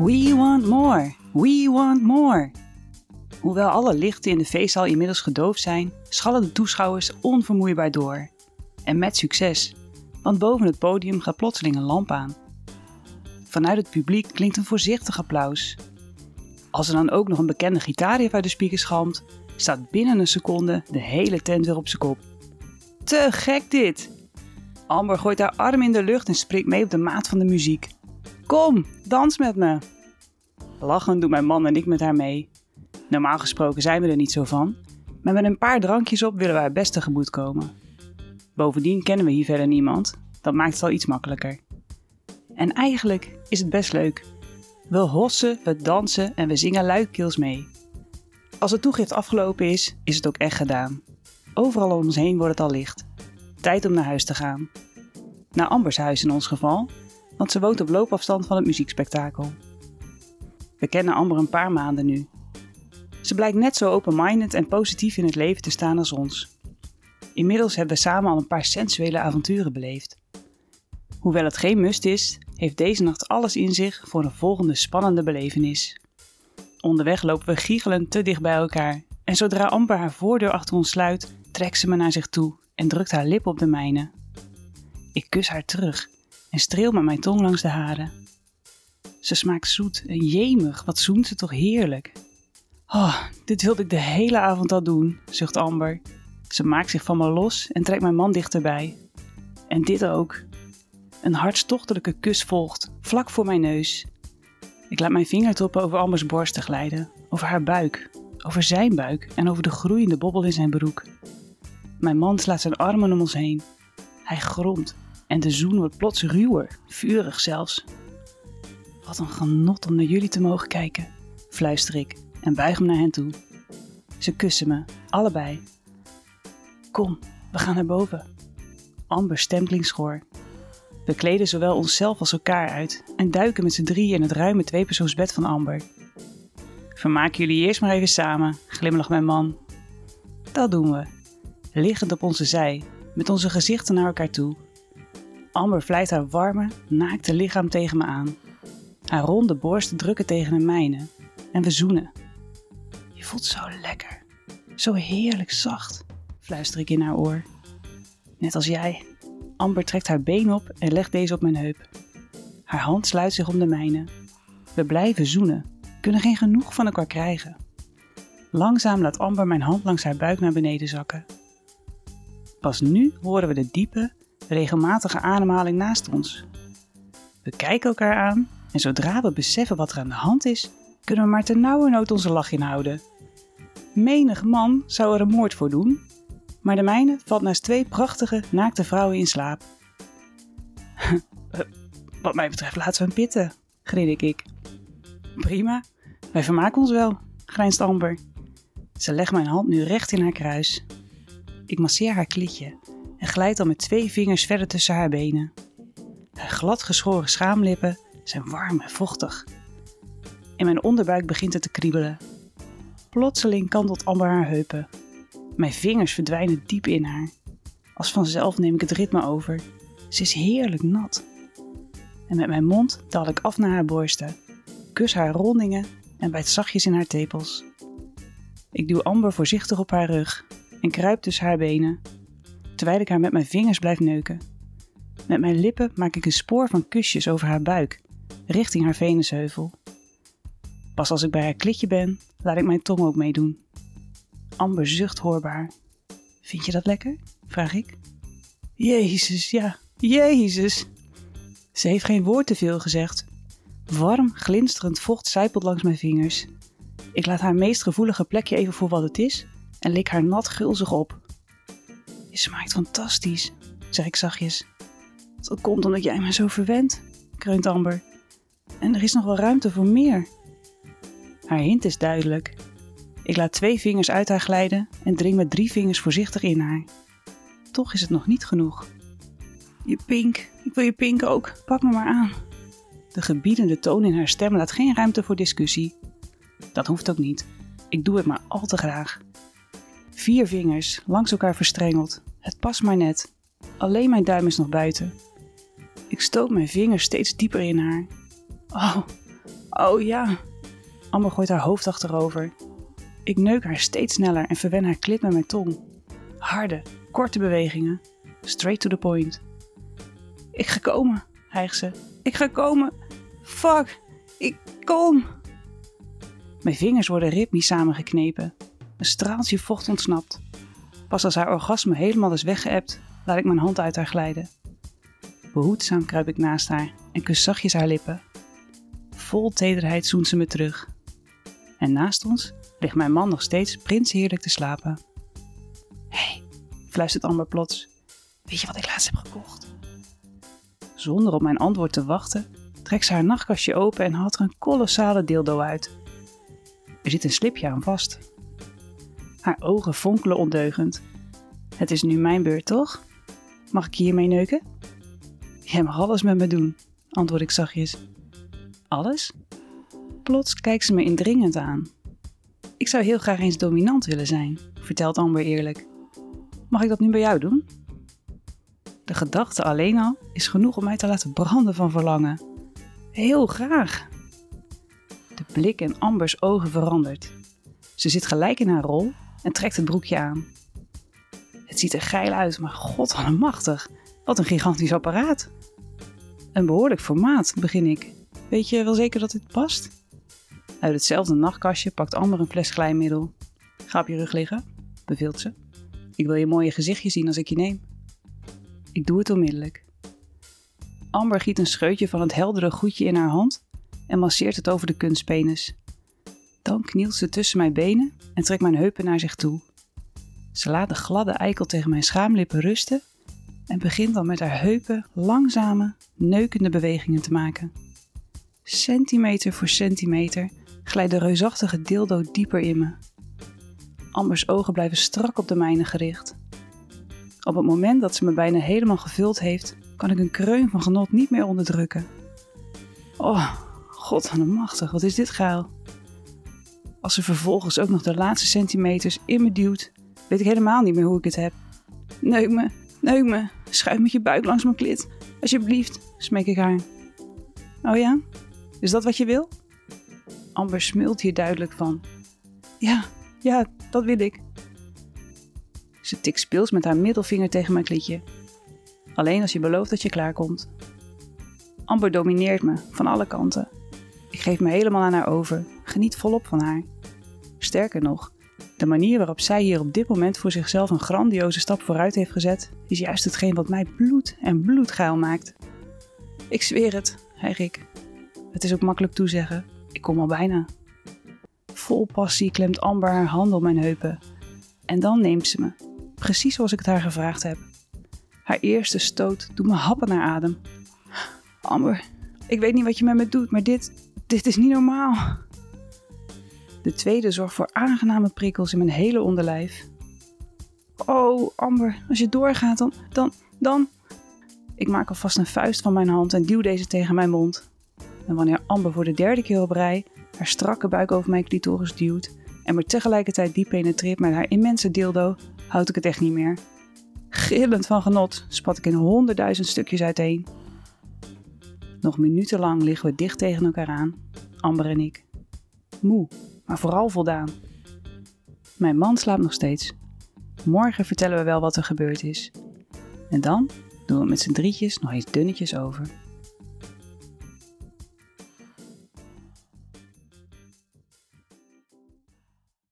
We want more, we want more. Hoewel alle lichten in de feestzaal inmiddels gedoofd zijn, schallen de toeschouwers onvermoeibaar door. En met succes, want boven het podium gaat plotseling een lamp aan. Vanuit het publiek klinkt een voorzichtig applaus. Als er dan ook nog een bekende gitaar uit de speakers galmt, staat binnen een seconde de hele tent weer op zijn kop. Te gek dit! Amber gooit haar arm in de lucht en springt mee op de maat van de muziek. Kom, dans met me! Lachend doen mijn man en ik met haar mee. Normaal gesproken zijn we er niet zo van, maar met een paar drankjes op willen we haar best tegemoet komen. Bovendien kennen we hier verder niemand, dat maakt het al iets makkelijker. En eigenlijk is het best leuk. We hossen, we dansen en we zingen luidkeels mee. Als het toegift afgelopen is, is het ook echt gedaan. Overal om ons heen wordt het al licht. Tijd om naar huis te gaan. Naar Ambers huis in ons geval, want ze woont op loopafstand van het muziekspektakel. We kennen Amber een paar maanden nu. Ze blijkt net zo open-minded en positief in het leven te staan als ons. Inmiddels hebben we samen al een paar sensuele avonturen beleefd. Hoewel het geen must is, heeft deze nacht alles in zich voor een volgende spannende belevenis. Onderweg lopen we giechelend te dicht bij elkaar en zodra Amber haar voordeur achter ons sluit, trekt ze me naar zich toe en drukt haar lip op de mijne. Ik kus haar terug en streel met mijn tong langs de haren. Ze smaakt zoet en jemig, wat zoent ze toch heerlijk. Oh, dit wilde ik de hele avond al doen, zucht Amber. Ze maakt zich van me los en trekt mijn man dichterbij. En dit ook. Een hartstochtelijke kus volgt, vlak voor mijn neus. Ik laat mijn vingertoppen over Ambers borsten glijden, over haar buik, over zijn buik en over de groeiende bobbel in zijn broek. Mijn man slaat zijn armen om ons heen. Hij gromt en de zoen wordt plots ruwer, vurig zelfs. Wat een genot om naar jullie te mogen kijken, fluister ik en buig me naar hen toe. Ze kussen me, allebei. Kom, we gaan naar boven. Amber stem klinkt schor. We kleden zowel onszelf als elkaar uit en duiken met z'n drieën in het ruime tweepersoonsbed van Amber. Vermaak jullie eerst maar even samen, glimlacht mijn man. Dat doen we, liggend op onze zij, met onze gezichten naar elkaar toe. Amber vlijt haar warme, naakte lichaam tegen me aan. Haar ronde borsten drukken tegen de mijne en we zoenen. Je voelt zo lekker, zo heerlijk zacht, fluister ik in haar oor. Net als jij. Amber trekt haar been op en legt deze op mijn heup. Haar hand sluit zich om de mijne. We blijven zoenen, kunnen geen genoeg van elkaar krijgen. Langzaam laat Amber mijn hand langs haar buik naar beneden zakken. Pas nu horen we de diepe, regelmatige ademhaling naast ons. We kijken elkaar aan en zodra we beseffen wat er aan de hand is, kunnen we maar nood onze lach inhouden. Menig man zou er een moord voor doen, maar de mijne valt naast twee prachtige, naakte vrouwen in slaap. Wat mij betreft laten we hem pitten, grinnik ik. Prima, wij vermaken ons wel, grijnst Amber. Ze legt mijn hand nu recht in haar kruis. Ik masseer haar klitje en glijd dan met twee vingers verder tussen haar benen. Haar glad geschoren schaamlippen zijn warm en vochtig. In mijn onderbuik begint het te kriebelen. Plotseling kantelt Amber haar heupen. Mijn vingers verdwijnen diep in haar. Als vanzelf neem ik het ritme over. Ze is heerlijk nat. En met mijn mond daal ik af naar haar borsten, kus haar rondingen en bijt zachtjes in haar tepels. Ik duw Amber voorzichtig op haar rug en kruip tussen haar benen, terwijl ik haar met mijn vingers blijf neuken. Met mijn lippen maak ik een spoor van kusjes over haar buik, richting haar venusheuvel. Pas als ik bij haar klitje ben, laat ik mijn tong ook meedoen. Amber zucht hoorbaar. Vind je dat lekker? vraag ik. Jezus, ja, Jezus. Ze heeft geen woord te veel gezegd. Warm, glinsterend vocht zijpelt langs mijn vingers. Ik laat haar meest gevoelige plekje even voor wat het is en lik haar nat gulzig op. Smaakt fantastisch, zeg ik zachtjes. Dat komt omdat jij me zo verwent, kreunt Amber. En er is nog wel ruimte voor meer. Haar hint is duidelijk. Ik laat twee vingers uit haar glijden en dring met drie vingers voorzichtig in haar. Toch is het nog niet genoeg. Je pink, ik wil je pink ook, pak me maar aan. De gebiedende toon in haar stem laat geen ruimte voor discussie. Dat hoeft ook niet. Ik doe het maar al te graag. Vier vingers, langs elkaar verstrengeld. Het past maar net. Alleen mijn duim is nog buiten. Ik stoot mijn vingers steeds dieper in haar. Oh, Oh ja. Amber gooit haar hoofd achterover. Ik neuk haar steeds sneller en verwen haar klip met mijn tong. Harde, korte bewegingen. Straight to the point. Ik ga komen, hijgt ze. Ik ga komen. Fuck, ik kom. Mijn vingers worden ritmisch samengeknepen. Een straaltje vocht ontsnapt. Pas als haar orgasme helemaal is weggeëpt, laat ik mijn hand uit haar glijden. Behoedzaam kruip ik naast haar en kus zachtjes haar lippen. Vol tederheid zoent ze me terug. En naast ons ligt mijn man nog steeds prinsheerlijk te slapen. Hé, hey, fluistert Amber plots. Weet je wat ik laatst heb gekocht? Zonder op mijn antwoord te wachten, trekt ze haar nachtkastje open en haalt er een kolossale dildo uit. Er zit een slipje aan vast. Haar ogen fonkelen ondeugend. Het is nu mijn beurt, toch? Mag ik hiermee neuken? Jij mag alles met me doen, antwoord ik zachtjes. Alles? Plots kijkt ze me indringend aan. Ik zou heel graag eens dominant willen zijn, vertelt Amber eerlijk. Mag ik dat nu bij jou doen? De gedachte alleen al is genoeg om mij te laten branden van verlangen. Heel graag. De blik in Ambers ogen verandert. Ze zit gelijk in haar rol en trekt het broekje aan. Het ziet er geil uit, maar god machtig. Wat een gigantisch apparaat. Een behoorlijk formaat, begin ik. Weet je wel zeker dat dit past? Uit hetzelfde nachtkastje pakt Amber een fles glijmiddel. Ga op je rug liggen, beveelt ze. Ik wil je mooie gezichtje zien als ik je neem. Ik doe het onmiddellijk. Amber giet een scheutje van het heldere goedje in haar hand en masseert het over de kunstpenis. Dan knielt ze tussen mijn benen en trekt mijn heupen naar zich toe. Ze laat de gladde eikel tegen mijn schaamlippen rusten en begint dan met haar heupen langzame, neukende bewegingen te maken. Centimeter voor centimeter glijdt de reusachtige dildo dieper in me. Ambers ogen blijven strak op de mijne gericht. Op het moment dat ze me bijna helemaal gevuld heeft, kan ik een kreun van genot niet meer onderdrukken. Oh, god van de machtig, wat is dit geil. Als ze vervolgens ook nog de laatste centimeters in me duwt, weet ik helemaal niet meer hoe ik het heb. Neuk me, neuk me, schuif met je buik langs mijn klit. Alsjeblieft, smeek ik haar. Oh ja? Is dat wat je wil? Amber smult hier duidelijk van. Ja, ja, dat wil ik. Ze tikt speels met haar middelvinger tegen mijn klitje. Alleen als je belooft dat je klaarkomt. Amber domineert me van alle kanten. Ik geef me helemaal aan haar over, geniet volop van haar. Sterker nog, de manier waarop zij hier op dit moment voor zichzelf een grandioze stap vooruit heeft gezet, is juist hetgeen wat mij bloed en bloedgeil maakt. Ik zweer het, hijg ik. Het is ook makkelijk toezeggen. Ik kom al bijna. Vol passie klemt Amber haar hand op mijn heupen. En dan neemt ze me, precies zoals ik het haar gevraagd heb. Haar eerste stoot doet me happen naar adem. Amber, ik weet niet wat je met me doet, maar dit, dit is niet normaal. De tweede zorgt voor aangename prikkels in mijn hele onderlijf. Oh, Amber, als je doorgaat, dan, dan, dan. Ik maak alvast een vuist van mijn hand en duw deze tegen mijn mond. En wanneer Amber voor de derde keer op rij haar strakke buik over mijn clitoris duwt en me tegelijkertijd diep penetreert met haar immense dildo, houd ik het echt niet meer. Gillend van genot spat ik in honderdduizend stukjes uiteen. Nog minutenlang liggen we dicht tegen elkaar aan, Amber en ik. Moe, maar vooral voldaan. Mijn man slaapt nog steeds. Morgen vertellen we wel wat er gebeurd is. En dan doen we met z'n drietjes nog eens dunnetjes over.